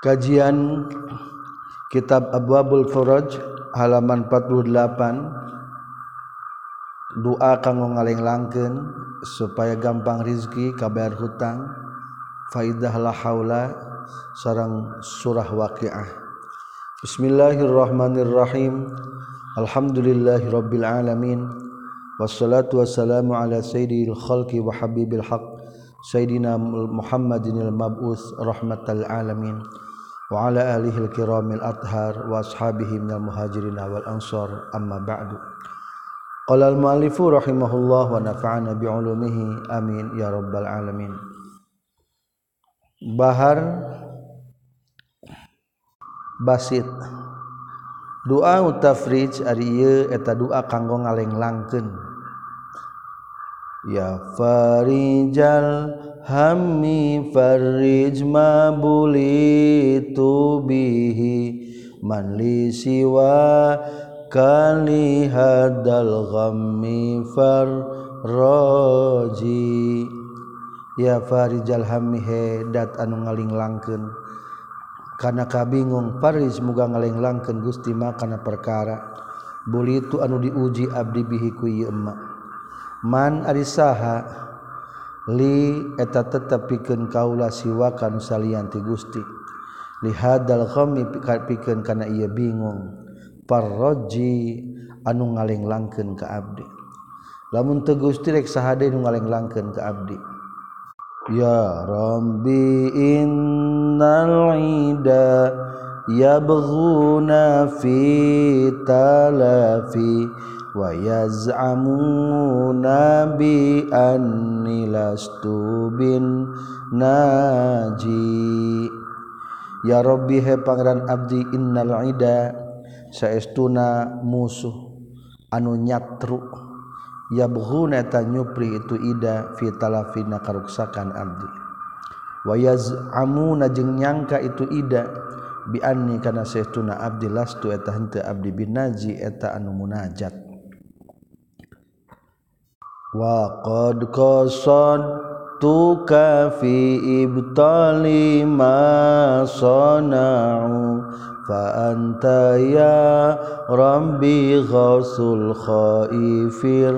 Kajian Kitab Abwabul Furaj halaman 48 Doa kanggo ngaleng-langkeun supaya gampang rizki kabar hutang. Faidah la haula sareng surah waqiah. Bismillahirrahmanirrahim. Alhamdulillahirabbil alamin. Wassalatu wassalamu ala sayyidil khalqi wa habibil haqq. Sayyidina Muhammadinil mab'us rahmatal alamin وعلى آله الكرام الأطهار وأصحابه من المهاجرين والأنصار أما بعد قال المؤلف رحمه الله ونفعنا بعلومه آمين يا رب العالمين Bahar basit doa utafrij ari ieu eta doa kanggo ngalenglangkeun ya farijal hammi farij ma bulitu bihi man li siwa kali hadal ghammi farraji ya farijal hammi he dat anu ngalinglangkeun kana kabingung farij muga ngalinglangkeun Gusti ma kana perkara. Bulitu anu diuji abdi bihi ku ieu emak. man arisaha li eta tetap pikeun kaula siwa kan salian ti Gusti. Li hadal ghammi pikeun kana ieu bingung. Parroji anu ngalenglangkeun ka abdi. Lamun teu Gusti rek sahade nu ngalenglangkeun ka abdi. Ya rabbi innal ida yabghuna fi talafi. wayaz'amuna bi anni lastu bin naji Ya robbi he pangeran abdi innal ida saestuna musuh anu nyatru. Yabghuna ta nyupri itu ida fi talafina karuksakan abdi. Wayazamu jeung nyangka itu ida bianni kana saestuna abdi lastu eta henteu abdi bin naji eta anu munajat. وقد قصدتك في إبطال ما sana'u fa anta ya غوث khaifir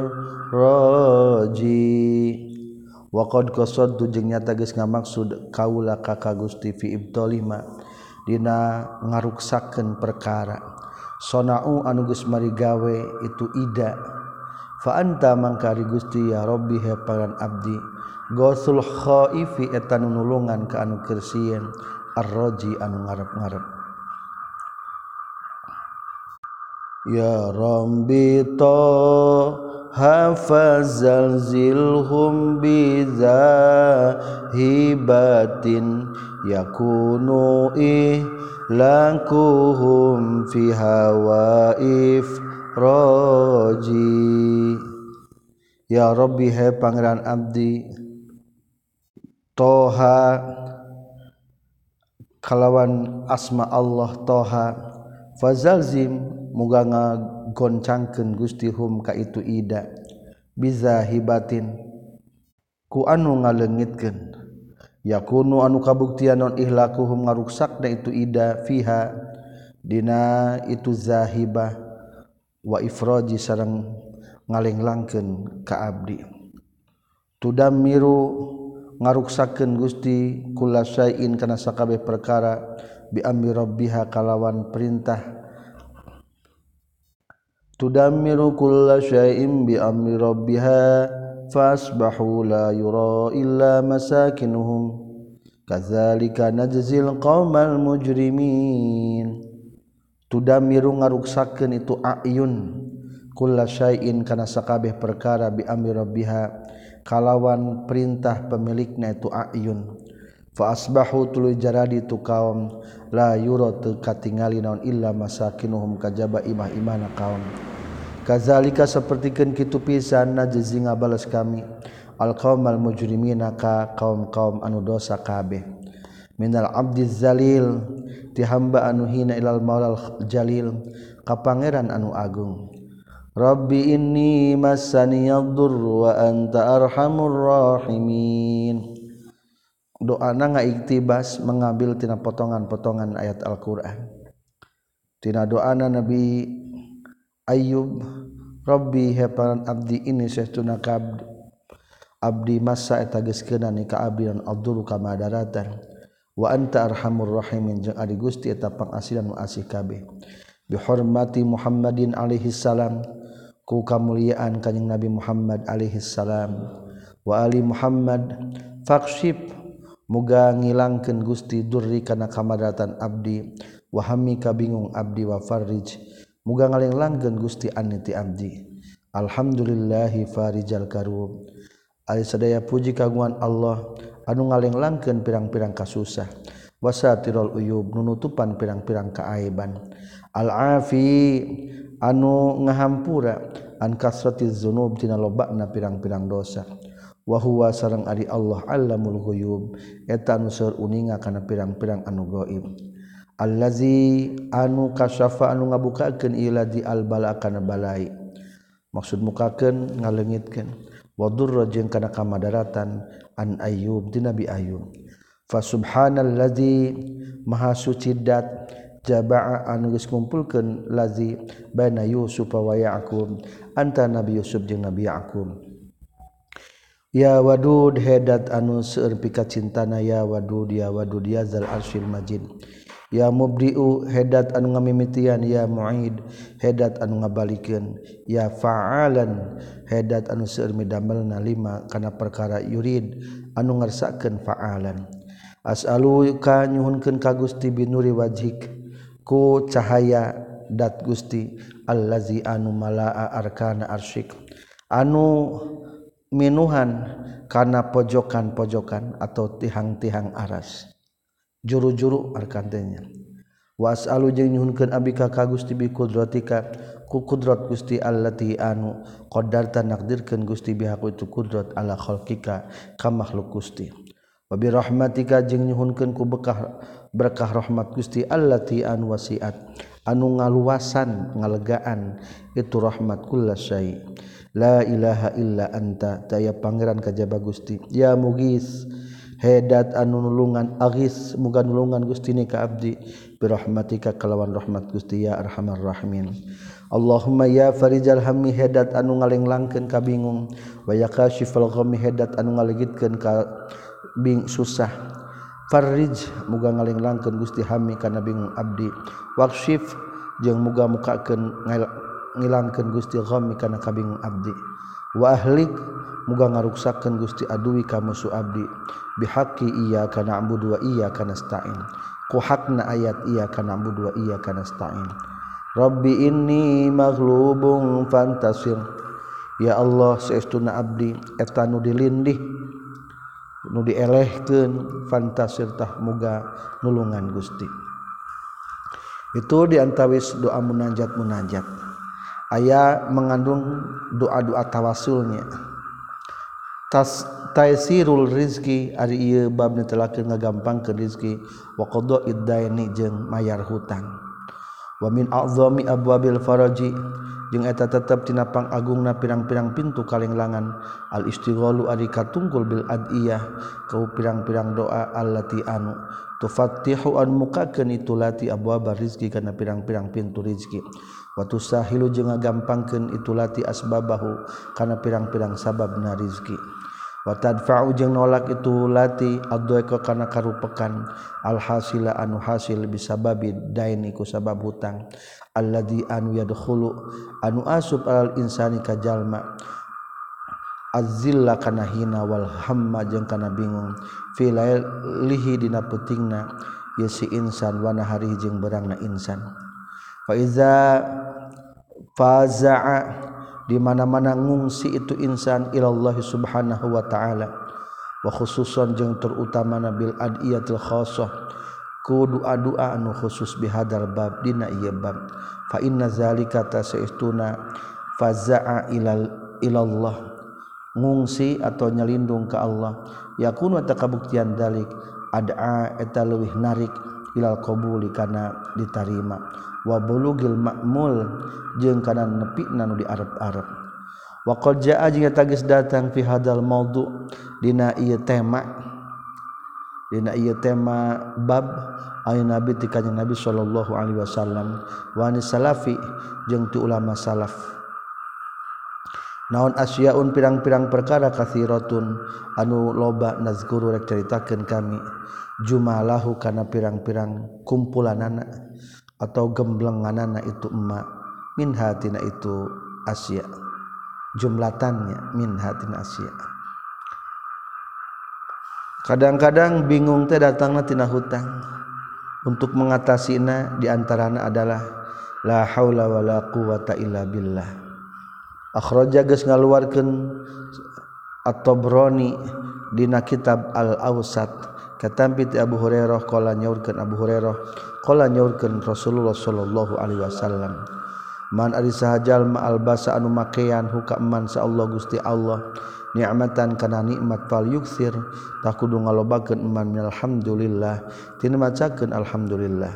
الراجي. Wakod kosod tu jeung nyata geus ngamaksud kaula ka ka Gusti fi ibtalima dina ngaruksakeun perkara. Sonau anu geus mari gawe itu ida. faanta mangkari Gusti ya Robihe pangan Abdi. Gosul khaifi eta nulungan ka anu kersien. Arroji anu ngarep-ngarep. Ya Rabbi ta hafazal zilhum biza hibatin yakunu ih lakuhum fi hawaif. roji. Ya Robbi he pangeran abdi. Toha. Kalawan asma Allah toha. Fazalzim muga ngagoncangkeun Gusti hum ka itu ida. Biza hibatin ku anu ngaleungitkeun yakunu anu kabuktian non ihlakuhum ngaruksak na itu ida fiha. Dina itu zahibah. wa ifroji sarang ngalenglangkeun ka abdi. Tudammiru ngaruksakeun Gusti kula syai'in kana sakabeh perkara bi amri rabbiha kalawan perintah. Tudammiru kulla syai'in bi amri rabbiha fasbahu la yura illa masakinuhum. Kadzalika najzil qaumal mujrimin. tudamiru ngaruksakeun itu ayun kullasyaiin kana sakabeh perkara bi amri rabbiha kalawan perintah pemilikna itu ayun. Fa asbahu tuluy jaradi tu kaum la yura tu katingali naon illa masakinuhum kajaba imah imana kaum. Kazalika sapertikeun kitu pisan najzi ngabales kami al qaumal mujrimina ka kaum-kaum anu dosa kabeh. minal abdi zalil ti hamba anu hina ilal maulal jalil ka pangeran anu agung. Rabbi inni massani yadur wa anta arhamur rahimin. Doana ngaiktibas mengambil tina potongan-potongan ayat Al-Qur'an. Tina doana nabi ayub rabbi hepan abdi ini sehtuna kabdi Abdi masa eta geuskeunan ka abdi dan adul kamadaratan wa anta arhamur rahimin jeung ari Gusti eta pangasilan nu asih kabeh. Bi hormati Muhammadin alaihi salam ku kamuliaan kanjing Nabi Muhammad alaihi salam. Wa ali Muhammad faqshif muga ngilangkeun Gusti durri kana kamadatan abdi. Wa hammi kabingung abdi wa farij muga ngalenglangkeun Gusti aniti abdi. Alhamdulillahi farijal karum ari sadaya puji kagungan Allah anu ngalenglangkeun pirang-pirang kasusah. Wasatirul uyub nunutupan pirang-pirang kaaiban. Al afi anu ngahampura an kasratiz dina lobakna pirang-pirang dosa. Wa huwa sareng ari Allah allamul ghuyub eta anu seur uninga kana pirang-pirang anu gaib allazi anu kasyafa anu ngabukakeun iladi al bala kana balai. Maksud mukakeun ngalengitkeun. Wa durra jeung kana kamadaratan an ayub di Nabi Ayub fa subhanal ladzi maha suci dat jaba'a anu geus ngumpulkeun ladzi baina Yusuf wa Yaqub anta Nabi Yusuf jeung Nabi Yaqub. Ya wadud hedat anu seueur pikacintana ya wadud ya wadud ya zal arsyil majid. ya mubriu hedat anu ngamimitian. Ya muid hedat anu ngabalikkeun. Ya faalan hedat anu seueur midamelna lima kana perkara yurid anu ngersakeun faalan. As'aluka nyuhunkeun ka Gusti binuri wajhik ku cahaya dat Gusti allazi anu malaa arkana arsyik anu minuhan kana pojokan-pojokan atau tihang-tihang aras. juru-juru arkantenya wasalu jeung nyuhunkeun abi ka ka Gusti bi kudratika ku kudrat Gusti allati anu qaddarta naqdirkeun Gusti bihaku itu kudrat ala khalqika ka makhluk Gusti. Wa bi rahmatika jeung nyuhunkeun ku bekah berkah rahmat Gusti allati anu wasiat anu ngaluasan ngalegaan itu rahmat kullasyai la ilaha illa anta daya pangeran kajaba Gusti. Ya mugis hedat anu nulungan agis muga nulungan gustini ka abdi. Birahmatika kalawan rahmat Gusti ya arhamar rahimin. Allahumma ya farijal hammi hedat anu ngalenglangkeun ka bingung wa ya kasyifal ghammi hedat anu ngalegitkeun ka bing susah. Farij muga ngalenglangkeun Gusti hammi kana bingung abdi. Waqshif jeung muga mukakeun ngilangkeun Gusti ghammi kana kabingung abdi. wahlik muga ngaruksakan Gusti Aduwi kamu musuh abdi. Bihaqi iya kana ambu dua iya kana stain ku hakna ayat iya kana ambu dua iya kana stain Rabbi ini maghlubun fantasir. Ya Allah seestuna abdi eta nu dilindih nu dielehkeun fantasir tah muga nulungan Gusti. Itu diantawis doa munajat munajat ayaah mengandung doa-doa tawasulnya. Tas taisirul rizki ari ieu bab nu telakeun ngagampang ke rizki. Wa qada iddaini jeung mayar hutang. Wa min a'zami abwabil faraji jeung eta tetep tina pangagungna pirang-pirang pintu kalenglangan. Al istighalu ari katungkul bil adiyah kau pirang-pirang doa allati anu. Tufattihu an mukakeun itu lati abwabar rizki kana pirang-pirang pintu rizki. Watu sahilu je gampangken itu lati asbabahu kana pirang-pirang sabab na rizki jeung nolak itu lati abdueko kana karupekan alhasila anu hasil bisa babi dain iku sabab hutang. Alladzi anu yadkhulu anu asub al insani kajalma azzilla kana hina wal hamma jeung kana bingung. Fi lihi dina peutingna yesi insan wa nahari jeung berangna insan. Fa iza faza'a di mana-mana ngungsi itu insan ilallah subhanahu wa ta'ala. Wa khususan jeung terutama nabil adiyatil khassah ku doa-doa anu khusus bihadal bab dina ieu bab. Fa inna zalika tasaistuna faza'a ilal ilallah. Ngungsi atau nyelindung ke Allah yakunu ta kabuktian dalik ad'a eta leuwih narik ilal qabuli kana ditarima wabulugil makmul jeung kana nepi nanu di Arab-arab waqad jaa jeung tagis datang fi hadal maudu dina ieu tema dina ieu tema bab ayeuna nabi ti kanjeng nabi sallallahu alaihi wasallam wa ni salafi jeung ti ulama salaf. Naon asyaun pirang-pirang perkara kathiratun anu loba nazkuru rek caritakeun kami jumalahu kana pirang-pirang kumpulanana atau gemblengan anak itu emak. Min hatina itu Asia. Jumlatannya min hatina Asia. Kadang-kadang bingung teh datangnatina hutang. Untuk mengatasinya diantaranya adalah la haulawala quwata illa billah. Akhraja geus ngaluarkeun at-Tabrani dina kitab Al-Awsat katampit Abu Hurairah qala nyaurkeun Abu Hurairah qala nyaurkeun Rasulullah sallallahu alaihi wasallam man ari sahajal ma albasa anu makean huka man sa Allah Gusti Allah ni'matan kana nikmat fal yuksir tak kudu ngalobakeun man alhamdulillah tina macakeun alhamdulillah.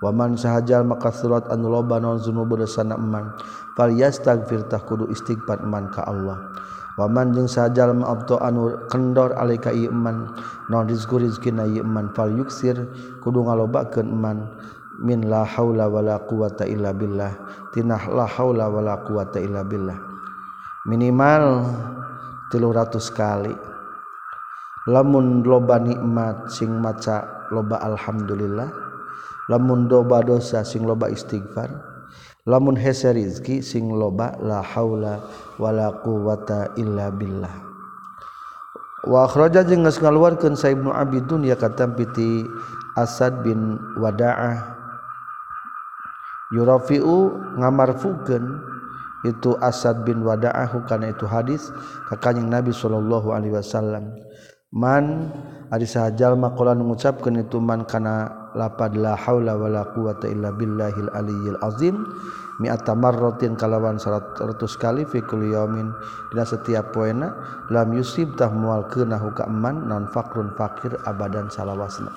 Waman sahajal maka surat anu loba naon zunubu dosana man fal yastaghfir tak kudu istighfar man ka Allah. waman jeung sajal maabto anu kendor alika iman non rizqu rizqina iman fal yuksir kudu ngalobakeun iman min la haula wala quwata illa billah tinah la haula wala quwata illa billah. Minimal 300 kali. Lamun loba nikmat sing maca loba alhamdulillah lamun doba dosa sing loba istighfar lamun hese rizki sing loba la haula wala quwata illa billah. Wa akhraja jeung geus ngaluarkeun sa ibnu abidun ya katam piti asad bin wadaah. Yurafiu ngamarfukeun itu asad bin wadaah kana itu hadis ka kanjing nabi sallallahu alaihi wasallam. Man ari sahajal maqalan ngucapkeun itu man kana lapad la haula wala quwata illa billahil aliyyil azim. Mi'ata marratin kalawan 100 kali fi kulli yaumin dina setiap poena lam yusib tah moal keuna ka man non fakrun fakir abadan salawasna.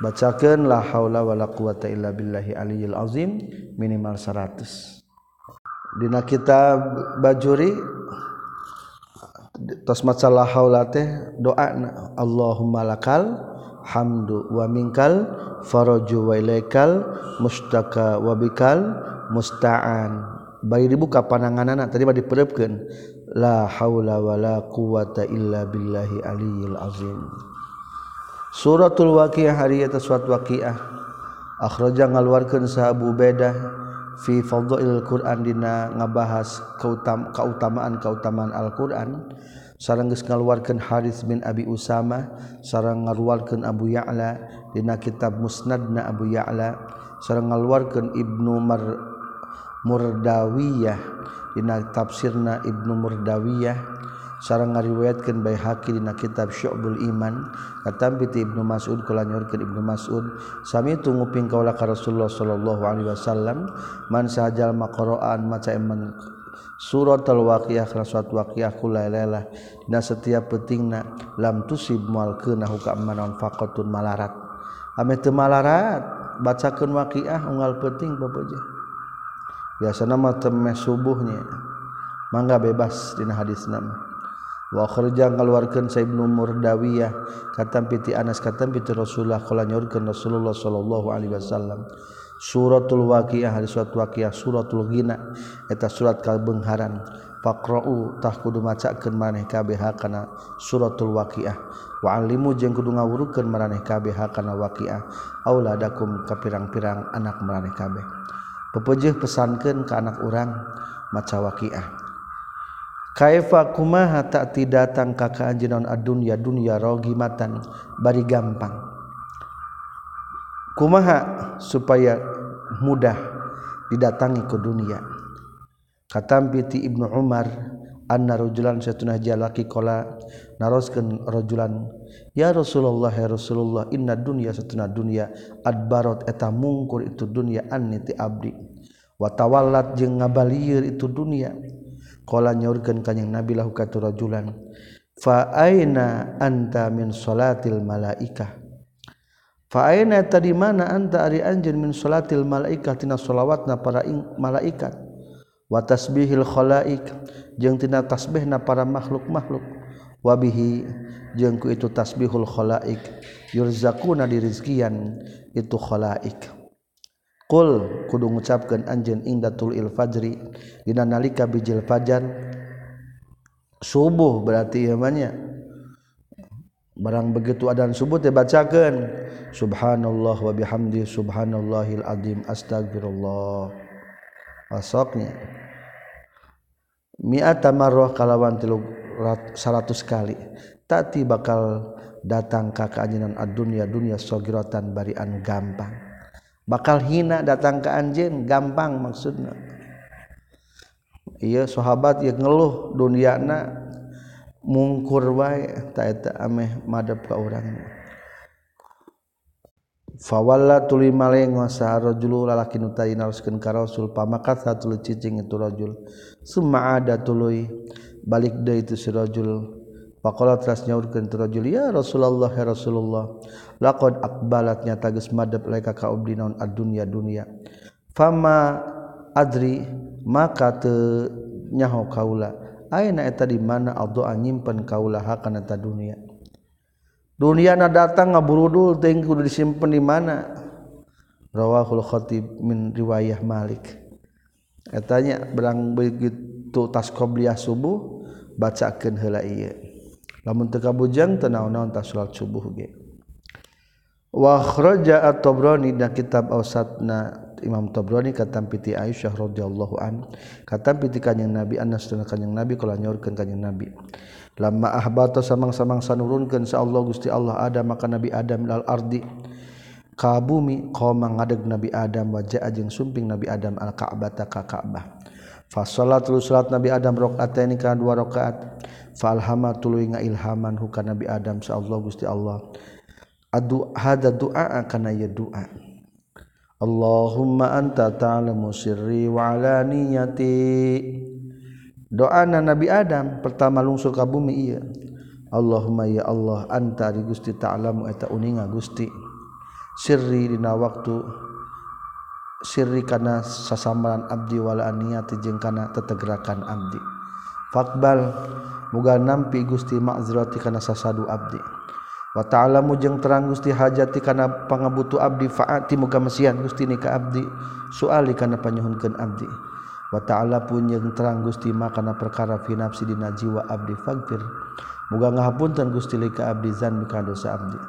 Bacakeun la haula wala quwata illa billahi aliyyil azim minimal 100 Dina kita bajuri tos masalah haula teh doa Allahumma lakal hamdu wa minkal faraju wa ilaikal mustaka wa bikal musta'an. Bari dibuka pananganana tadi mah dipereupkeun la haula wala quwata illa billahi aliyil azim. Suratul Waqiah hari eta surat Waqiah. Akhraja ngaluarkeun sa Abu Bedah fi fadhail Quran dina ngabahas kautam kautamaan kautamaan Al-Qur'an sarang geus ngaluarkeun Haris bin Abi Usama sarang ngaluarkeun Abu Ya'la dina kitab Musnadna Abu Ya'la sarang ngaluarkeun Ibnu Mar Murdawiyah dina tafsirna Ibnu Murdawiyah sarang ngariwayatkeun Baihaqi dina kitab Syu'bul Iman katampi ti Ibnu Mas'ud kula nyorkeun Ibnu Mas'ud sami tunguping kaula ka Rasulullah sallallahu alaihi wasallam man sajal maqra'an maca iman surat al-waqiyah kana surat waqiyah kulailah dina setiap pentingna lam tusib mual kana hukam manon faqatun malarat. Ame teu malarat bacakeun waqiyah unggal penting babeujeuh biasana mah temeh subuhnya. Mangga bebas dina hadisna mah. Wa kharja ngaluarkan sa ibnu murdawiyah katampi piti anas katampi piti rasulullah kala nyorkeun rasulullah sallallahu alaihi wasallam. suratul waqiah hari surat waqiah suratul ghina eta surat kalbengharan faqra'u tah kudu macakeun maneh kabeh kana suratul waqiah wa alimu jeung kudu ngawurukeun maneh kabeh kana waqiah auladakum ka pirang-pirang anak maneh kabeh. Pepeujeuh pesankeun ka anak urang maca waqiah kaifa kumaha tak tidak datang ka kaanjeunan adunya dunya rogimatan? Bari gampang. kumaha supaya mudah didatangi ke dunia? Katampiti Ibnu Umar anna rajulan satuna jalaki qala naroskeun rajulan ya Rasulullah ya Rasulullah inna dunya satuna dunya adbarat eta mungkur itu dunya anni ti abdi. Watawallat jeung ngabalieur itu dunia qala nyaurkeun ka Nabi lahu ka rajulan fa aina anta min salatil malaikah? Faina eta di mana anta ari anjeun min salatil malaikat tina salawatna para malaikat. Wa tasbihil khalaik jeung tina tasbihna para makhluk-makhluk. Wa bihi jeung ku itu tasbihul khalaik. Yurzakuna dirizkian itu khalaik. Qul kudu ngucapkeun anjeun indatul il fajri dina nalika bijil fajar. Subuh berarti ieu mah barang begitu adzan subuh teh bacakeun subhanallah wa bihamdi subhanallahil azim astagfirullah masuknya mi'ata marrah kalawan 100 kali. Tati bakal datang ka kaanjeunna ad-dunya dunya sagiratan barian gampang. Bakal hina datang ka anjeun gampang maksudna. Ieu sahabat ieu ngeluh duniana mungkur wae taeta ameh madep ka urang. Fawalla tuli malengo rajul lalaki nu tadi ka rasul pamakat satul cicing itu rajul. Summa ada tuluy balik deui itu si rajul. Faqala teras nyaurkeun tu rajul ya Rasulullah ya Rasulullah laqad aqbalat nyata geus madhep laika ka abdi naon adunya dunya fama adri maka teu nyaho kaula. eta di mana Abduldoa nyimpen kaulaha hakana ta dunia? Dunia na datang ngaburudul teuing kudu disimpen di mana? Rawahul khatib min riwayah Malik. Katanya berang begitu tas qobliyah subuh bacakeun heula ieu. Lamun teu kabujang teu naon-naon tas salat subuh ge. Wa kharaja at-tabrani da kitab awsatna Imam Tabrani katam piti Aisyah radhiyallahu an katam piti kanjing Nabi Anas dan kanjing Nabi kala nyaurkeun kanjing Nabi. Lamma ahbata samang-samang sanurunkeun sa Allah Gusti Allah Adam maka Nabi Adam lal ardi. Ka bumi qoma ngadeg Nabi Adam wajah ajeng sumping Nabi Adam al Ka'bah ta ka Ka'bah. Salat salat Nabi Adam rakaat ini kan dua rakaat. Falhama tuluy ngailhaman hukana Nabi Adam sa Allah Gusti Allah adu hada doa kana ya doa Allahumma anta ta'lamu sirri wa alaniyati doa Nabi Adam pertama lungsur ka bumi iya Allahumma ya Allah anta di Gusti ta'lamu eta uninga Gusti. Sirri dina waktu sirri kana sasambaran abdiwala niati jeung kana tetegerakan abdi. Fakbal muga nampi Gusti ma'zrati kana sasadu abdi wa ta'alamu jeung terang Gusti hajati kana pangabutu abdi fa'ati muga mesian Gusti ni ka abdi. Suali kana panyuhunkeun abdi. Wa ta'ala pun jeung terang Gusti ma kana perkara fi nafsi dina jiwa abdi fagfir. Muga ngahapunten Gusti li ka abdi zanbi kana dosa abdi.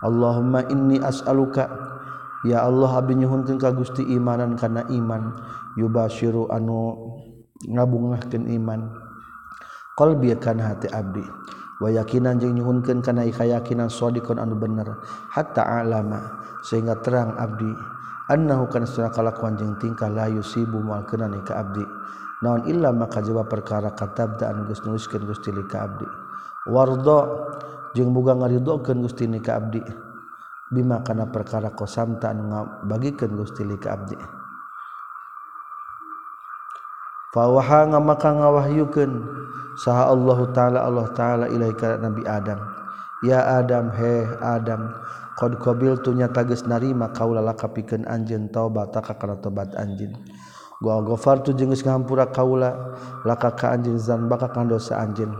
Allahumma inni as'aluka. Ya Allah abdi nyuhunkeun ka Gusti imanan kana iman. Yubasyiru anu ngabungahkeun iman. Qalbi kana hati abdi. wayakinan jeung nyuhunkeun kana kayakinan shadiqan anu bener. Hatta alama. Sehingga terang abdi annahu kana sunah kalakuan jeung tingkah la yusibu mal kana ka abdi. Naon illa maka jawab perkara katabdaan geus nuliskeun Gusti li ka abdi. Wardo jeung boga ngaridokeun Gusti ni ka abdi. Bima kana perkara kosamta anu bagikeun Gusti li ka abdi. fawaha maka ngawahyukeun. Saha Allah taala Allah taala ilaika Nabi Adam. Ya Adam he Adam qad qabiltu nya tageus narima kaula lakapikeun anjeun taubat ka kana tobat anjeun. Gua ghafartu jeung geus ngampura kaula laka ka anjeun zanba ka dosa anjeun.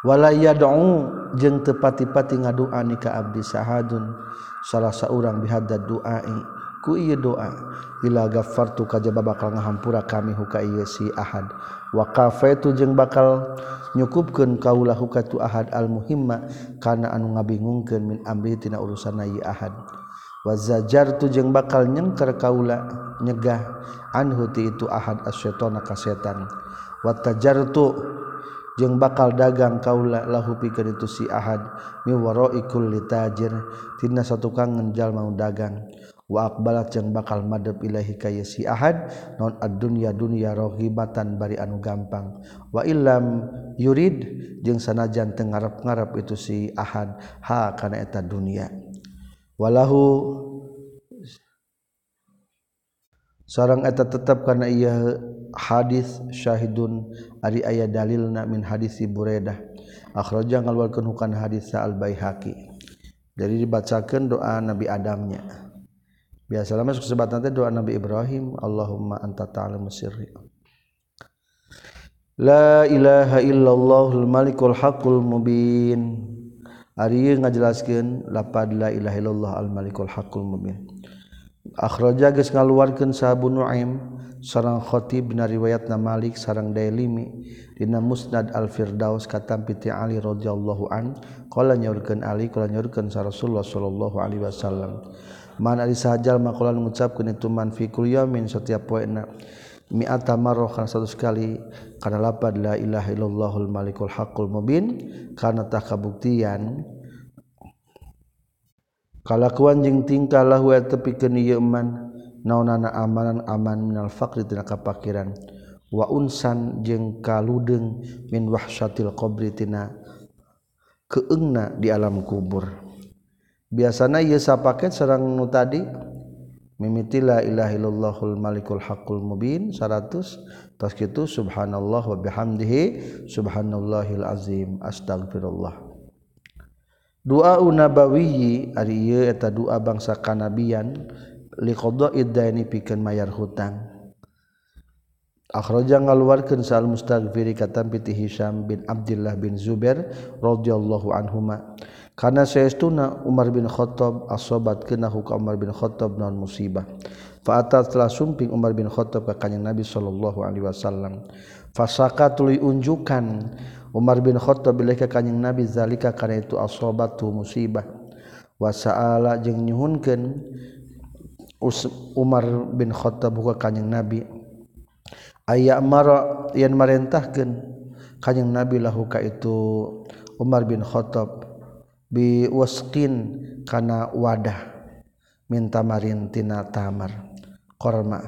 Wala yad'u jeung tepati-pati ngadua ni ka abdi sahadun salah saurang bihadad duai. ku ieu doa ila gaffartu kajaba bakal ngahampura kami huka ieu si ahad. Wa kafaitu jeung bakal nyukupkeun kaula huka tu ahad al muhimma kana anu ngabingungkeun min amri tina urusan ieu ahad. Wa zajartu jeung bakal nyengker kaula nyegah anhu ti itu ahad asyaitana ka setan. Wa tajartu jeung bakal dagang kaula lahu pikeun itu si ahad mi waraikul litajir tina satukang ngenjal mau dagang. waakbalak yang bakal madep ilahi kaya si ahad non ad-dunya dunya rohibatan bari anu gampang. Wa illam yurid jeung sanajan teu ngarep-ngarep itu si ahad ha kana eta dunya. Walahu seorang eta tetap karena ia hadis syahidun ari aya dalilna min hadisi buredah akhraja ngalwalkeun hukan hadis al baihaqi dari dibacakan doa Nabi Adamnya. Biasa lama sebatan teh doa Nabi Ibrahim Allahumma anta ta'lamu sirri. La ilaha illallahul malikul haqqul mubin. Ari ngajelaskeun lapad la ilaha illallah al malikul haqqul mubin. Akhraja geus ngaluarkeun sahabu nuaim sarang khatib dina riwayatna malik sarang dailimi dina musnad al firdaus katampi ti ali radhiyallahu an qala nyaurkeun ali qala nyaurkeun rasulullah sallallahu alaihi wasallam man ari sajal maqalan itu man fi kulli yamin setiap poena mi'ata marrah kana satu sekali kana lapad la ilaha illallahul malikul haqqul mubin kana tah kabuktian. Kalakuan jeung tingkah lahu tepikeun ieu man. Naonana amanan aman minal faqri tina kapakiran wa unsan jeung kaludeng min wahsyatil qabri tina keengna di alam kubur biasanya Yesa paket serang nu tadi mimitilah ilahillahul malikul hakul mubin 100 tas itu subhanallah wa bihamdihi subhanallahil azim astagfirullah doa unabawiyi ari ieu eta doa bangsa kanabian liqada'id daini pikeun mayar hutang. Akhraja ngaluarkeun sal mustaghfiri katam piti Hisam bin Abdullah bin Zubair radhiyallahu anhuma. karena sayauna Umar bin Khattab asobat kena hukum Umar bin Khattab non musibah. Faata telah sumping Umar bin Khattab ke kanyang Nabi Shallallahu Alaihi Wasallam. Fasaka tuli unjukan Umar bin Khattab bila ke kanyang Nabi zalika karena itu asobat tu musibah. Wasaala jeng nyuhunkan Umar bin Khattab buka kanyang Nabi. Ayat mara yang merintahkan kanyang Nabi lahuka itu Umar bin Khattab. Biwaskin kana wadah. Minta marintina tamar. Korma.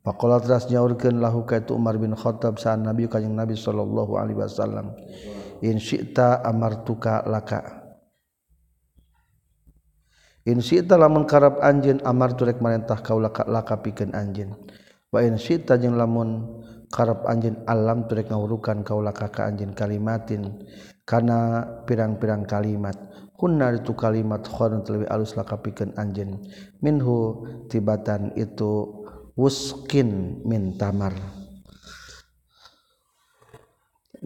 Pakola teras nyaurkeun lahu ka itu Umar bin Khattab saan Nabi kanjeng Nabi sallallahu alaihi wasallam in syi'ta amartuka laka. In syi'ta lamun karab anjeun amar turek marentah kaula laka pikeun anjeun. Wa in syi'ta jeung lamun karab anjeun alam turek ngawurukan kaula ka anjeun kalimatin kana pirang-pirang kalimat kunna itu kalimat khairun lebih alus lakapikeun anjeun minhu tibatan itu wuskin min tamar.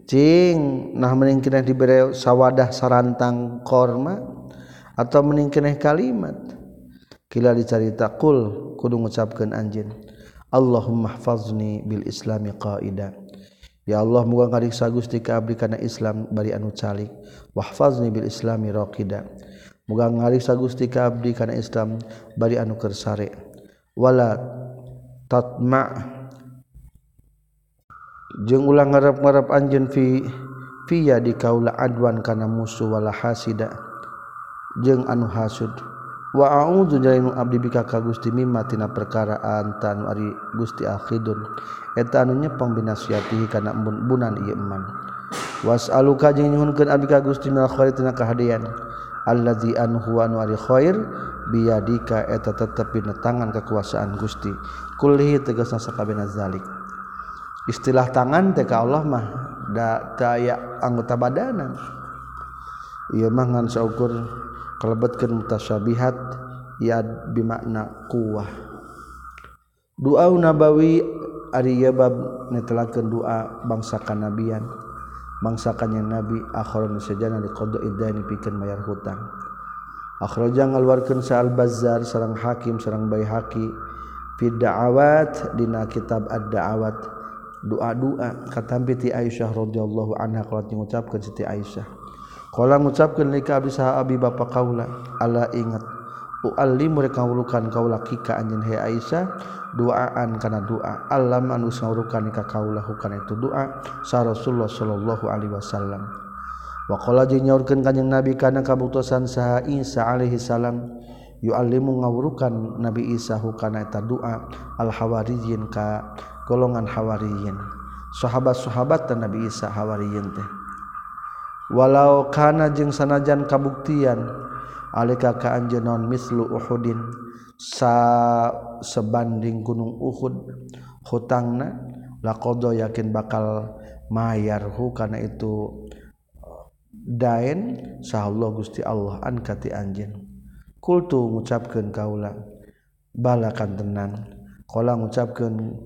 Cing nah mending kena diberi sawadah sarantang korma atau mending kena kalimat. Kila dicarita kul kudu ngucapkeun anjeun Allahumma hfazni bil islami qaida ya Allah muga ngariksa Gusti ka abdi kana Islam bari anu calik. Wahfazni bil islami raqida. Muga ngariksa Gusti ka abdi kana Islam bari anu keur sare wala tatma. Jeung ulah ngarep-ngarep anjeun fi fiya di kaula adwan kana musuh wala hasida. Jeung anu hasud waudzujalinu abdi bika ka Gusti mimatina perkara antan ari Gusti akhidun. Eta anu nyepeng binasiatihi kana bunan ieu iman was'aluka jeung nyuhunkeun abdi ka Gusti mil khair tina kahadean allazi an huwa anu ari khair biyadika eta tetep dina tangan kekuasaan Gusti. Kullihi tegasna sakabehna zalik. Istilah tangan teh ka Allah mah da aya anggota badanan. Ieu mah ngan saukur kalebetkeun mutasyabihat yad bimakna quwah doa nabawi ari bab netelakeun doa bangsa kanabian. Mangsakana nabi akhiran sajana di qada idani pikeun mayar hutang. Akhraja ngaluarkeun sa al bazzar sareng hakim sareng baihaqi fi da'awat dina kitab ad-da'awat. Doa-doa katampi ti Aisyah radhiyallahu anha qalat ngucapkeun Siti Aisyah. Kala ngucapkeun li ka abi saha abi bapa kaula, ala ingat uallimu rek ngawulukan kaula kika anjeun he Aisyah doaan kana doa. Alam anu ngawulukan ka kaula hukana itu doa sa Rasulullah sallallahu alaihi wasallam. Wa qala jeung nyaurkeun kanjing Nabi kana kabutusan saha Isa alaihi salam yuallimu ngawulukan Nabi Isa hukana eta doa al hawariyin ka golongan hawariyin. Sahabat-sahabat Nabi Isa hawariyin teh. walau kana jeung sanajan kabuktian alika ka anjeun mislu uhudin sa sebanding gunung uhud hutangna laqad yakin bakal mayarhu kana itu dain sahallah Gusti Allah an kati anjeun. Kultu ngucapkeun kaula balakan tenan. Qala ngucapkeun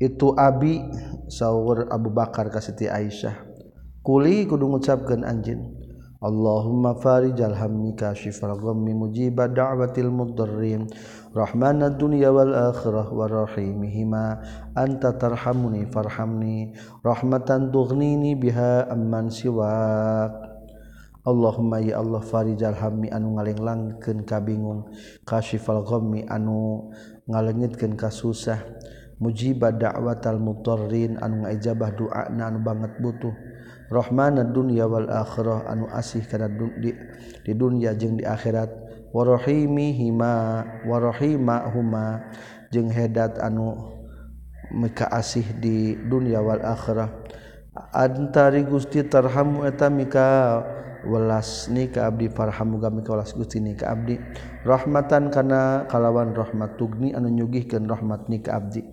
itu abi sahur Abu Bakar ka Siti Aisyah. kuli kudu ngucapkeun anjing Allahumma farijal hammi kashifal ghammi mujiba da'watil mudarrin rahmanad dunya wal akhirah wa rahimihima anta tarhamuni farhamni rahmatan tughnini biha amman siwak. Allahumma ya Allah farijal hammi anu ngalenglangkeun kabingung kashifal ghammi anu ngalengitkeun kasusah mujiba da'watal mudarrin anu ngaijabah doa anu banget butuh. Rohmana dunya wal akhirah anu asih kana di, di dunya jeung di akhirat. Warohimi hima warohima huma jeung hedat anu mika asih di dunya wal akhirah. Antari Gusti tarhamu eta mika welas ni ka abdi farhamu gami ka welas Gusti ni ka abdi. Rahmatan kana kalawan rahmat tugni anu nyugihkeun rahmat ni ka abdi.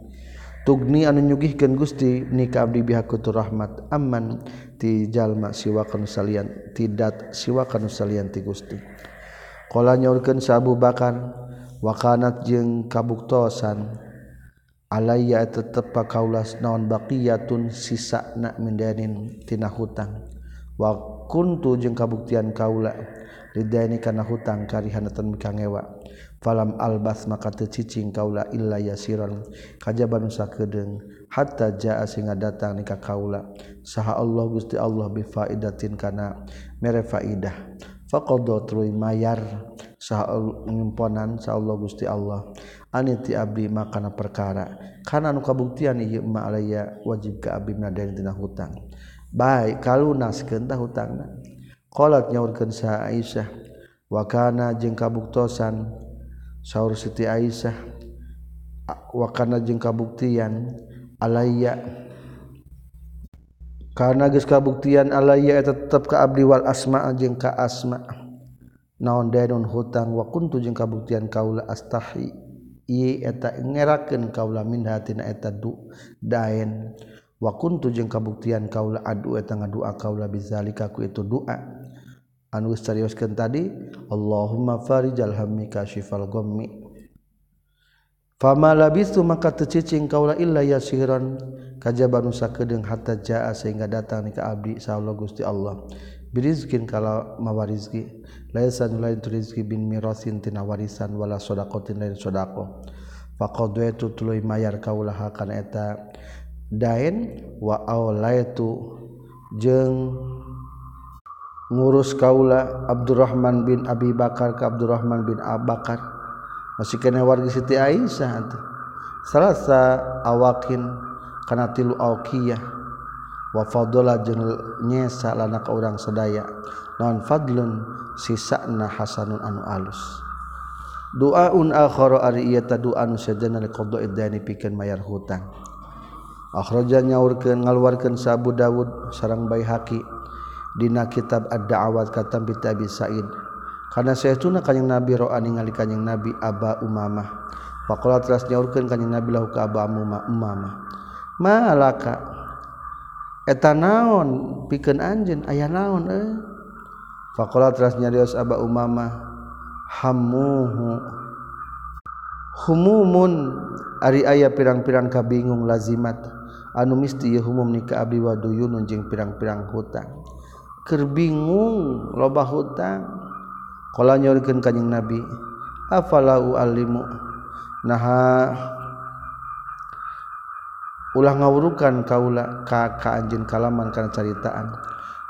Tugni anu nyugihkeun Gusti ni ka abdi bihakutur rahmat. Aman ti jalma siwakan salian tidak siwakan salian ti Gusti. Qala nyaurkeun sa Abu Bakar wakanat jeung kabuktosan alayya tetep kaulas naon baqiyatun sisana mindanin tina hutang. Wa kuntu jeung kabuktian kaula ridaini kana hutang karihanatan mikangewa falam albas maka teu cicing kaula illa yasiran. Kajaban nusa hatta jaa singa datang nikah kaula saha Allah Gusti Allah bi faidatin kana mere faidah. Faqadha truy mayar. Saha ngimponan sa Allah Gusti Allah. Aniti abdi makana perkara. Kana nu kabuktian ieu ma alaya wajib ka abdi nadain tina hutang. Baik kalunaskeun tah hutangna. Qalat nyaurkeun sa Aisyah wa kana jeung kabuktosan? Saur Siti Aisyah wakana jeung kabuktian alaya. Karena geus kabuktian alaya eta tetep ka abdi wal asma jeung ka asma. Naon daun hutang? Wa kuntu jeung kabuktian kaula astahi. Ieu eta ngerakeun kaula min hatina eta du daen. Wa kuntu jeung kabuktian kaula adu eta ngadua kaula bizalika ku itu doa anu seriuskeun tadi Allahumma farijal hammi kashifal ghammi. Fama labistu maka tecicing kaula illa yasiran kajaban nusa kedeung hatta jaa sehingga datang ka abdi saullah Gusti Allah. Birizkin kala mawarizki laisa lain turizki bin mirasin tina warisan wala sadaqatin lain sadaqah. Faqadaitu tuluy mayar kaula hakana eta dain wa aulaitu jeung ngurus kaula Abdurrahman bin Abi Bakar ka Abdurrahman bin Abakar masih kene wargi Siti Aisyah salasa awakin kana tilu auqiyah wa fadola jeung nyesa lana ka urang sadaya. Non fadlun? Sisana hasanun anu alus. Doaun akhara ari ieu ta doa anu sajana li qada'id dani pikeun mayar hutang. Akhraja nyaurkeun ngaluarkeun sa Abu Dawud sareng Baihaqi. Dina kitab ad-da'awat katam bi Abi Sa'id. karena saya tun kanyang nabi roa ningali kanyang nabi Aba Umamah. Pakola teras nyaurkan kanyang nabi lahu ke Aba Umamah. Malaka eta naon? Pikeun anjeun aya naon eh? Pakola teras nyarios Aba Umamah hamuhu humumun. Ari aya pirang-pirang kabingung lazimat. Anu misti ye humum nikah abdi wa duyunun jeung pirang-pirang hutang. Keur bingung loba hutang. Kala nyorkeun ka Nabi, afala uallimu naha ulah ngawurukan kaula ka ka anjeun kalaman kana caritaan.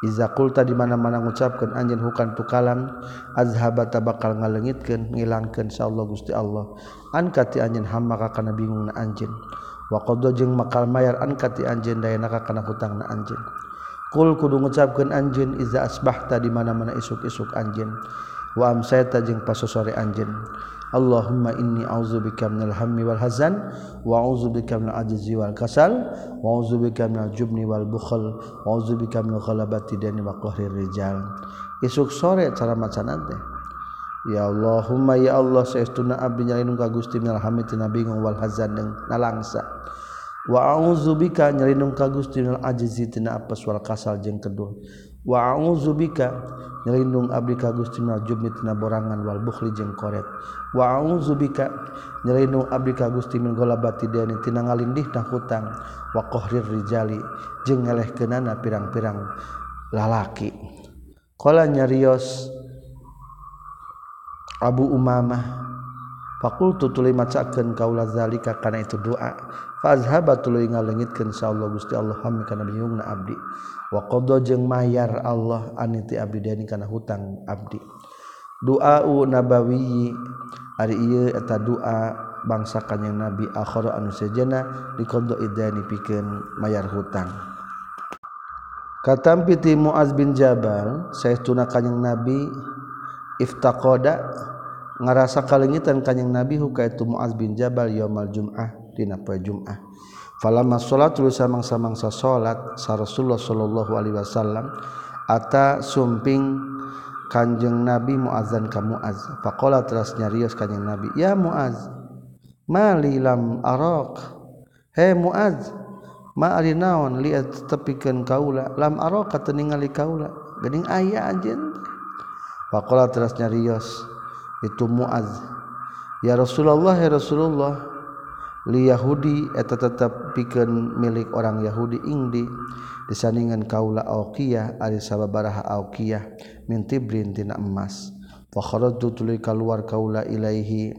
Iza qulta di mana-mana ngucapkeun anjeun hukan tu kalam azhabata bakal ngaleungitkeun ngilangkeun insyaallah Gusti Allah. Anka ti anjeun hamma ka kana bingungna anjeun. Wa qadha jeung makal mayar anka ti anjeun dayana ka kana hutangna anjeun. Kul kudu ngucapkeun anjeun iza asbahta di mana-mana isuk-isuk anjeun. wa amsayta jeung pasusore anjeun. Allahumma inni a'udzubika minal hammi wal hazan wa a'udzubika minal ajzi wal kasal wa a'udzubika minal jubni wal bukhl wa a'udzubika minal ghalabati dani wa qahrir rijal. Isuk sore cara macanana teh. Ya Allahumma ya Allah saestuna abdi nyalin ka Gusti minal hammi tina bingung wal hazan jeung nalangsa. Wa a'udzubika nyalin ka Gusti minal ajzi tina apes wal kasal jeung keduh wauzubika nyelindung abdi ka Gusti minal jubni tina borangan wal bukhli jeung koret bika nyelindung abdi ka Gusti min golabati deni tina ngalindihna hutang. Wa qahrir rijali jeung ngelehkeunana pirang-pirang lalaki. Qala nyarios Abu Umamah Fakultu tuli macakeun kaula zalika kana itu doa. fazhaba tuluy ngalengitkeun insyaallah Gusti Allah hami kana biungna abdi. Wa qadha jeung mayar Allah aniti abdi deni kana hutang abdi. Doa nabawi ari ieu eta doa bangsa kanjing nabi akhara anu sejena diqada idani pikeun mayar hutang. Katampi ti Muaz bin Jabal saestuna kanjing nabi iftaqada ngarasa kalengitan kanjing nabi hukaitu Muaz bin Jabal yaumal jum'ah. Dina poe Jum'ah. Falamma salatul samang-samangsa salat sa Rasulullah sallallahu alaihi wasallam ata sumping Kanjeng Nabi muazan ka Muaz faqala teras nyarios kanjeng Nabi ya Muaz mali lam arak he Muaz ma ari naon liat tepikeun kaula? Lam arak teu ningali kaula geuning aya anjeun. Faqala teras nyarios itu Muaz ya Rasulullah ya Rasulullah li Yahudi eta tetap pikeun milik orang Yahudi ingdi disandingan kaula auqiyah ari sababaraha auqiyah min tibrin tina emas. Fa kharajtu tuluy kaluar kaula ilaihi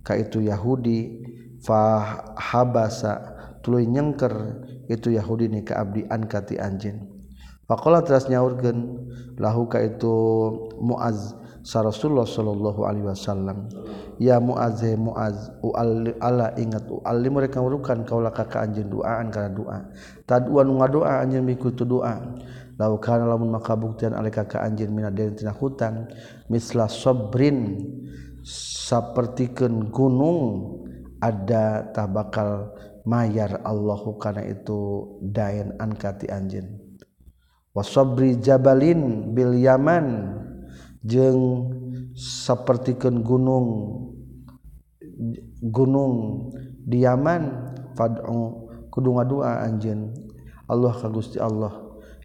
ka itu Yahudi fa habasa tuluy nyengker itu Yahudi ni ka abdi an kati anjeun. Faqala teras nyaurkeun lahu ka itu Muaz sa Rasulullah sallallahu alaihi wasallam ya muaz eh muaz ala ingat uali mereka urukan kaula ka anjing anjeun duaan kana doa taduan ngadoa anjeun miku tu doa lau kana lamun maka buktian ale ka ka anjeun mina tina hutang misla sabrin sapertikeun gunung ada tak bakal mayar Allahu kana itu dayan angkati anjeun wasabri jabalin bil yaman jeung sapertikeun gunung gunung di Yaman fad'u kudu ngadua anjeun. Allah ka Gusti Allah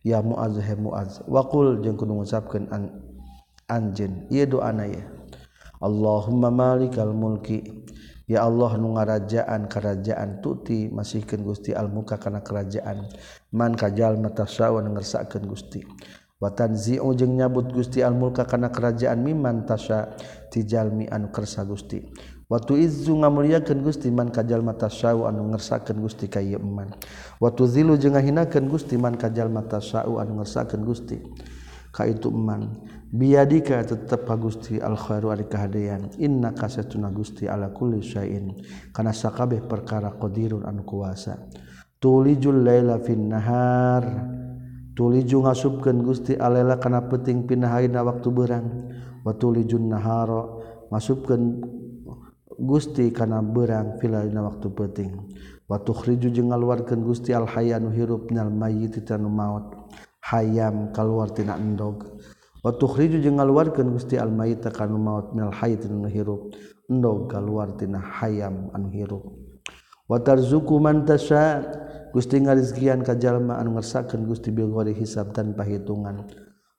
ya Muaz he Muaz. Waqul jeung kudu ngucapkeun an anjeun. Ieu doana ye Allahumma malikal mulki. Ya Allah nu ngarajaan karajaan tuti masihkeun Gusti al muka kana kerajaan. Man kajal matasawa ngersakakeun Gusti. watan ziujeng nyabut Gusti almulka kana kerajaan miman tasya tijalmi anu kersa Gusti Watu izzu ngamuliakeun Gusti man kajalma tasyau anu ngersakeun Gusti ka ieu. Watu zilu jeung ngahinakeun Gusti man kajalma tasyau anu ngersakeun Gusti ka itu man. Biadika tetep ka Gusti al khairu ari kahadean. Innaka satuna Gusti ala kulli syai'in. Kana sakabeh perkara qadirun anu kuasa. Tulijul laila fin nahar. tuliju ngasubkeun Gusti alela kana penting pinahaina waktu berang wa tulijun nahara masubkeun Gusti kana berang filaina waktu penting. Wa tukhriju jeung ngaluarkeun Gusti al hayanu hirup nal mayyit tanu maut. Hayam kaluar tina endog. Wa tukhriju jeung ngaluarkeun Gusti al mayyit kana maut nal hayy tina hirup. Endog kaluar tina hayam anu hirup. Wa tarzuqu man tasya' Gusti ngarizkian kajallma anu ngersakeun Gusti bilgori hisab tanpa hitungan.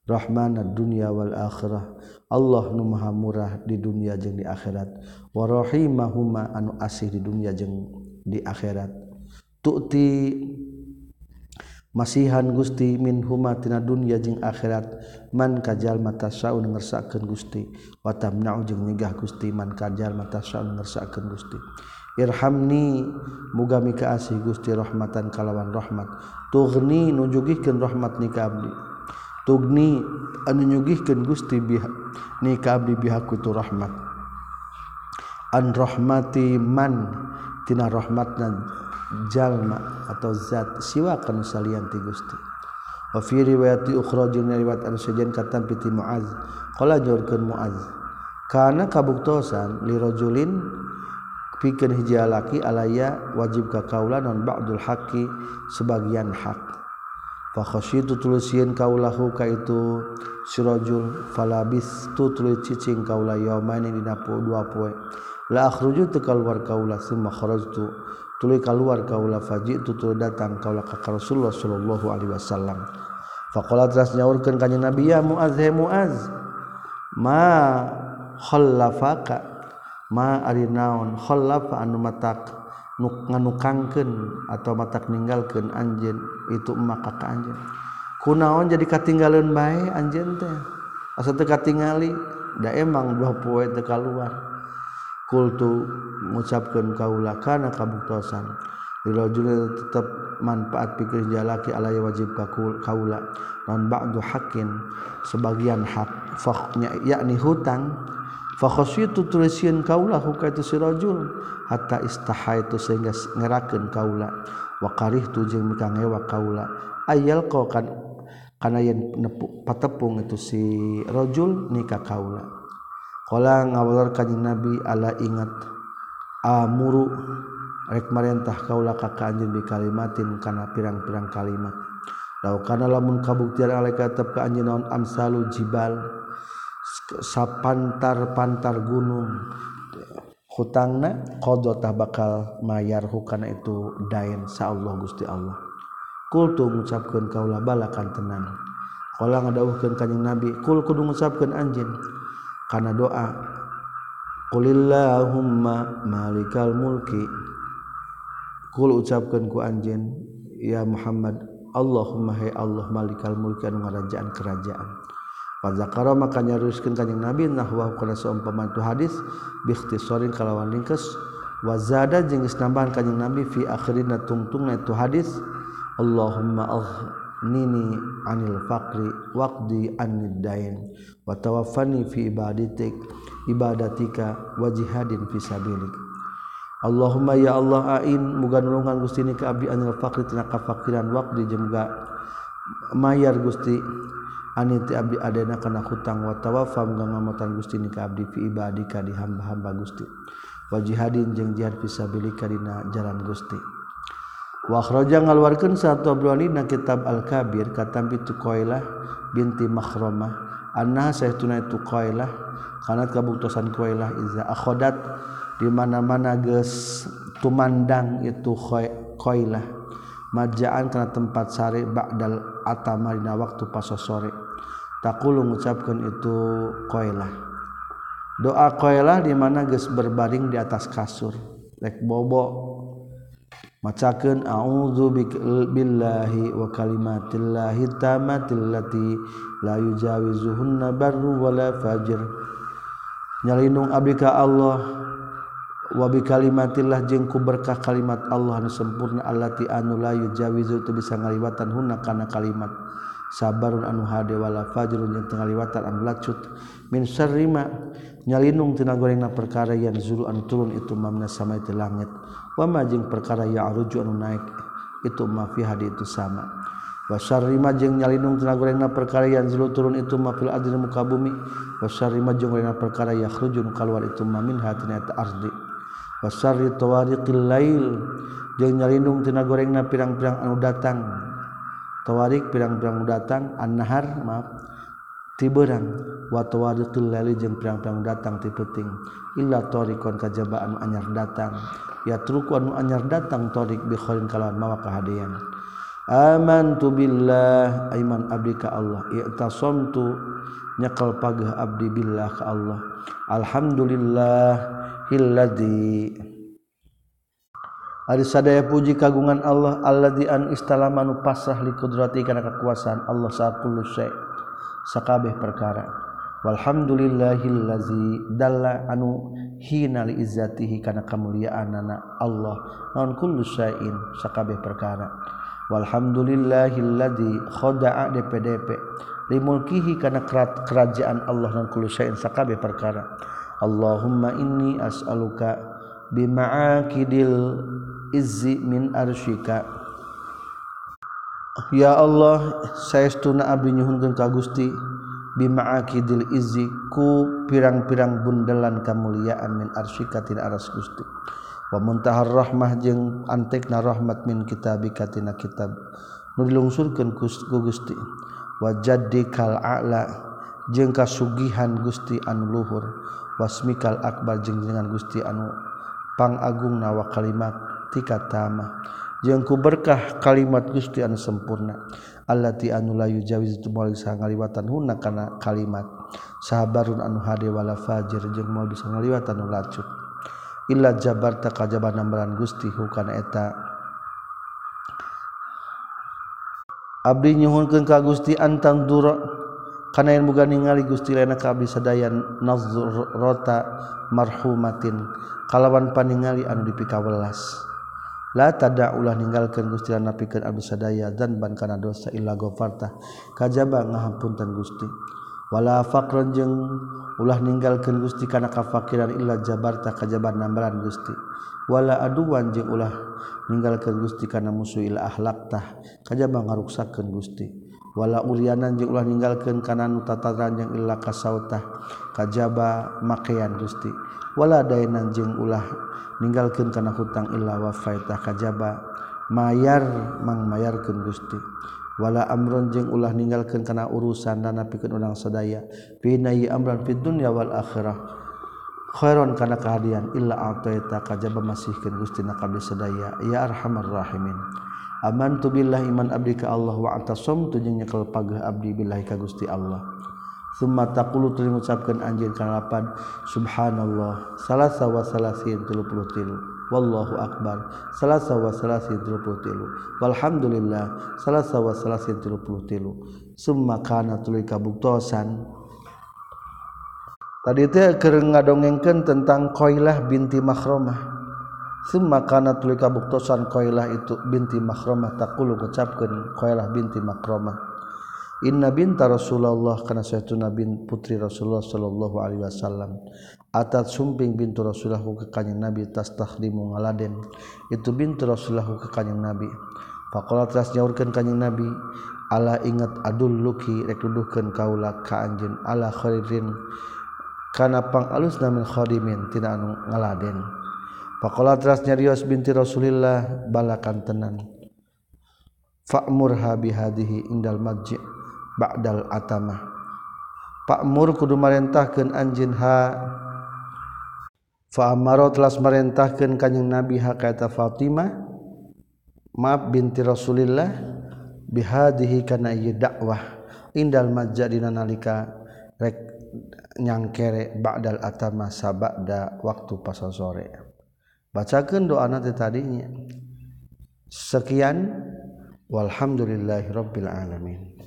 Rahmana dunya wal akhirah. Allah nu maha murah di dunia jeung di akhirat. Wa rahimahuma anu asih di dunia jeung di akhirat. Tu'ti masihan Gusti min huma tina dunya jeung akhirat. Man kajal mata saun ngersakeun Gusti. Wa tamna'u jeung nyegah Gusti. Man kajal mata saun ngersakeun Gusti. Irhamni mugami kaasih Gusti rahmatan kalawan rahmat. Tugni nunjugihkeun rahmat ni ka abdi. Tugni anu nyugihkeun Gusti biha ni ka abdi bihaku tu rahmat. An rahmati man tina rahmatna jalma atau zat siwa kanu salian ti Gusti. Wa fi riwayati ukhra jeung riwayat anu sejen katam piti Muaz. Qala jorkeun Muaz kana kabuktosan li rajulin pikir hijlaki alaya wajib ka kaula non Ba'dul Haqi sebagian hak. Fakhoshi itu tulisin kaulahu ka itu sirojul falabis tu tulis cicing kaula yaumani dina po dua poe. La akhruju tu keluar kaula summa kharajtu tuluy keluar kaula faji tu tuluy datang kaula ka Rasulullah sallallahu alaihi wasallam. Fakolanya urkan kanya nabi muaz muaz mahofaka ma ari naon? Kholaf anu matak nuk nganukangkeun atau matak ninggalkeun anjeun itu maka ka anjeun. Kunaon jadi katinggaleun bae anjeun teh? Asa teu katingali? Da emang dua poe teu kaluar. Kultu mengucapkan kaula kana kabuktosan lirajulin tetap manfaat pikir jalaki alaya wajib kaula. Non ba'du hakin sebagian hak faknya yakni hutang itu tulisien kaulah huka itu sirojul hatta istaha itu sehingga ngeraken kaulah wakarih tu jeung mika ngewak kaulah ayal kau kan karena yang nepu patepung itu si rojul nikah kaulah kala ngawalar kanjeng nabi ala ingat amuru rek marentah kaulah ka anjeun bi kalimatin kana pirang-pirang kalimat. Laukana lamun kabuktian alaika tetep ka anjeun naon amsalu jibal. Sapantar-pantar gunung. Hutangna qada bakal mayar hukana itu dain sa Allah Gusti Allah. Kultu ngucapkeun kaula balakan tenan. Qala ngadawuhkeun kanjing nabi kul kudu ngucapkeun anjeun. Kana doa qulillahumma malikal mulki. Kul ucapkeun ku anjeun ya Muhammad Allahumma hai Allah malikal mulki anu ngarajaan kerajaan Fazakara maka nyaruskeun kanjing Nabi nahwa kana saumpama tu hadis bi ikhtisarin kalawan ringkes. Wa zada jeung geus nambahan kanjing Nabi fi akhirina tungtungna itu hadis Allahumma aghnini anil faqri waqdi anid dain wa tawaffani fi ibadatik ibadatika wa jihadin fi sabilik. Allahumma ya Allah ain muga nulungan Gusti ni ka abdi anil faqri tina kafakiran waqdi jeung mayar Gusti. aniti abdi adena kana hutang wa tawafa ngamamatan gusti ni ka abdi fi ibadika di hamba-hamba gusti. Wa jihadin jeung jihad fisabilika dina jalan gusti. Wa akhraja ngaluarkeun satu abrani na kitab al kabir katampi tuqailah binti mahramah anna tu tuqailah kana kabuktosan kuailah iza akhadat di mana-mana geus tumandang itu kuailah majaan kana tempat sare ba'dal atama dina waktu pas sore takulu mengucapkan itu koilah doa koilah dimana ges berbaring di atas kasur. Lek bobo macakan a'udzu billahi wa kalimatillahi tamatillati la yujawizuhunna barru wala fajir. Nyalindung abdi ka Allah wa bi kalimatillah jeung ku berkah kalimat Allah anu sempurna allati anu la yujawizu tu bisa ngaliwatan hunna kana kalimat. sabarun anu hade wala fajrun yang tengah liwatan anu lacut. Min sarima nyalinung tina gorengna perkara yang zulu anu turun itu mamna sama itu langit. Wa majing perkara ya aruju anu naik itu ma fi hadi itu sama. Wa sarima jeung nyalinung tina gorengna perkara yang zulu turun itu ma fil adil muka bumi. Wa sarima jeung gorengna perkara ya khruju nu kaluar itu ma min hatina ta ardi. Wa sarri tawariqil lail jeung nyalinung tina gorengna pirang-pirang anu datang. tawarik pirang-pirang datang annahar maaf tiberang wa tawariqil laili jeung pirang-pirang datang ti peuting. Illa tariqon kajaba anu anyar datang. Ya truku anu anyar datang tariq bi khairin kalawan mawa kahadean amantu billah aiman abdi ka Allah. I'tasamtu nyakal pagah abdi billah ka Allah. Alhamdulillah hilladzi Ari sadaya puji kagungan Allah alladzi an istalamanu pasrah li qudrati kana kekuasaan Allah saqulu syai sakabeh perkara. Walhamdulillahillazi dalla anu hina li izzatihi kana kemuliaanana Allah naon kullu syai'in sakabeh perkara. walhamdulillahillazi khada'a DPDP limulkihi kana kerajaan Allah naon kullu syai'in sakabeh perkara. Allahumma inni as'aluka bima'akidil izzi min arsyika. Ya Allah saestuna abdi nyuhunkeun ka Gusti bima'akidil izzi ku pirang-pirang bundelan kamuliaan min arsyika tina aras Gusti. Wa muntahar rahmah jeung antekna rahmat min kitabika tina kitab. Nu dilungsurkeun ku Gusti wa jaddikal a'la jeung kasugihan Gusti anu luhur. Wasmikal akbar jeung dengan Gusti anu pangagung nawa kalimat. tikatama jengku berkah kalimat Gusti anu sempurna Allah ti anu layu jawi itu mau bisa ngaliwatan huna karena kalimat. Sahabarun anu hade wala fajir jeung mau bisa ngaliwatan anu lacut. Illa jabar tak kajaban nambaran Gusti hukana eta. Abdi nyuhunkeun ka Gusti antang dura. Kana yen muga ningali Gusti lena ka abdi sadayan nazrota marhumatin. Kalawan paningali anu dipikawelas. la tada ulah ninggalkan Gusti lan napikeun abdi sadaya dan ban kana dosa illa ghafarta. Kajaba ngahampunten Gusti. Wala faqran jeung ulah ninggalkeun Gusti kana kafakiran illa jabarta kajaba nambaran Gusti. Wala aduan jeung ulah ninggalkeun Gusti kana musuh illa ahlaktah. Kajaba ngaruksakeun Gusti. wala Ulianan jeung ulah ninggalkeun kana nu tataran yang illa kasautah kajaba makean Gusti. Wala dainan jeung ulah ninggalkeun kana hutang illa wafaitah kajaba mayar mang mayarkeun Gusti. Wala amron jeung ulah ninggalkeun kana urusan dan pikeun urang sadaya. Pinayi amran fid dunya wal akhirah. Khairon kana kahadian illa ataita kajaba masihkeun Gusti na kabeh sadaya. Ya arhamar rahimin. Aman tu billah iman abdi ka Allah wa antasum tu jeung nyekel pagah abdi billahi ka Gusti Allah. Summa taqulu tuluy ngucapkeun anjeun kana lapan subhanallah salasa wa salasin 33 wallahu akbar salasa wa salasin 33 walhamdulillah salasa wa salasin 33 summa kana tuluy kabuktosan. Tadi teh keur ngadongengkeun tentang Qailah binti Makhromah Semakana tuli kabuktosan koilah itu binti makromah takulu gucapkan koilah binti makromah. Inna binta Rasulullah kana saytuna bin putri Rasulullah sallallahu alaihi wasallam. Atat sumping bintu Rasulullah ke kanjeng Nabi tastakhdimu ngaladen. Itu bintu Rasulullah ke kanjeng Nabi. Faqala teras nyaurkeun kanjeng Nabi, Allah ingat adul luki rek duduhkeun kaula ka anjeun ala khairin kana pangalusna namin khadimin tina anu ngaladen. Fakola teras nyarios binti Rasulillah balakan tenan. Fa'murha bihadihi indal masjid Ba'dal Pak Mur kudu merentahkan anjin ha. Fa'amaro telah merentahkan kanyang Nabi ha kata Fatimah. Maaf binti Rasulillah bihadihi kana ieu dakwah indal majadina nalika rek nyangkere ba'dal atama sabada waktu pasal sore bacakan doa nanti tadinya. Sekian. Walhamdulillahirabbil alamin.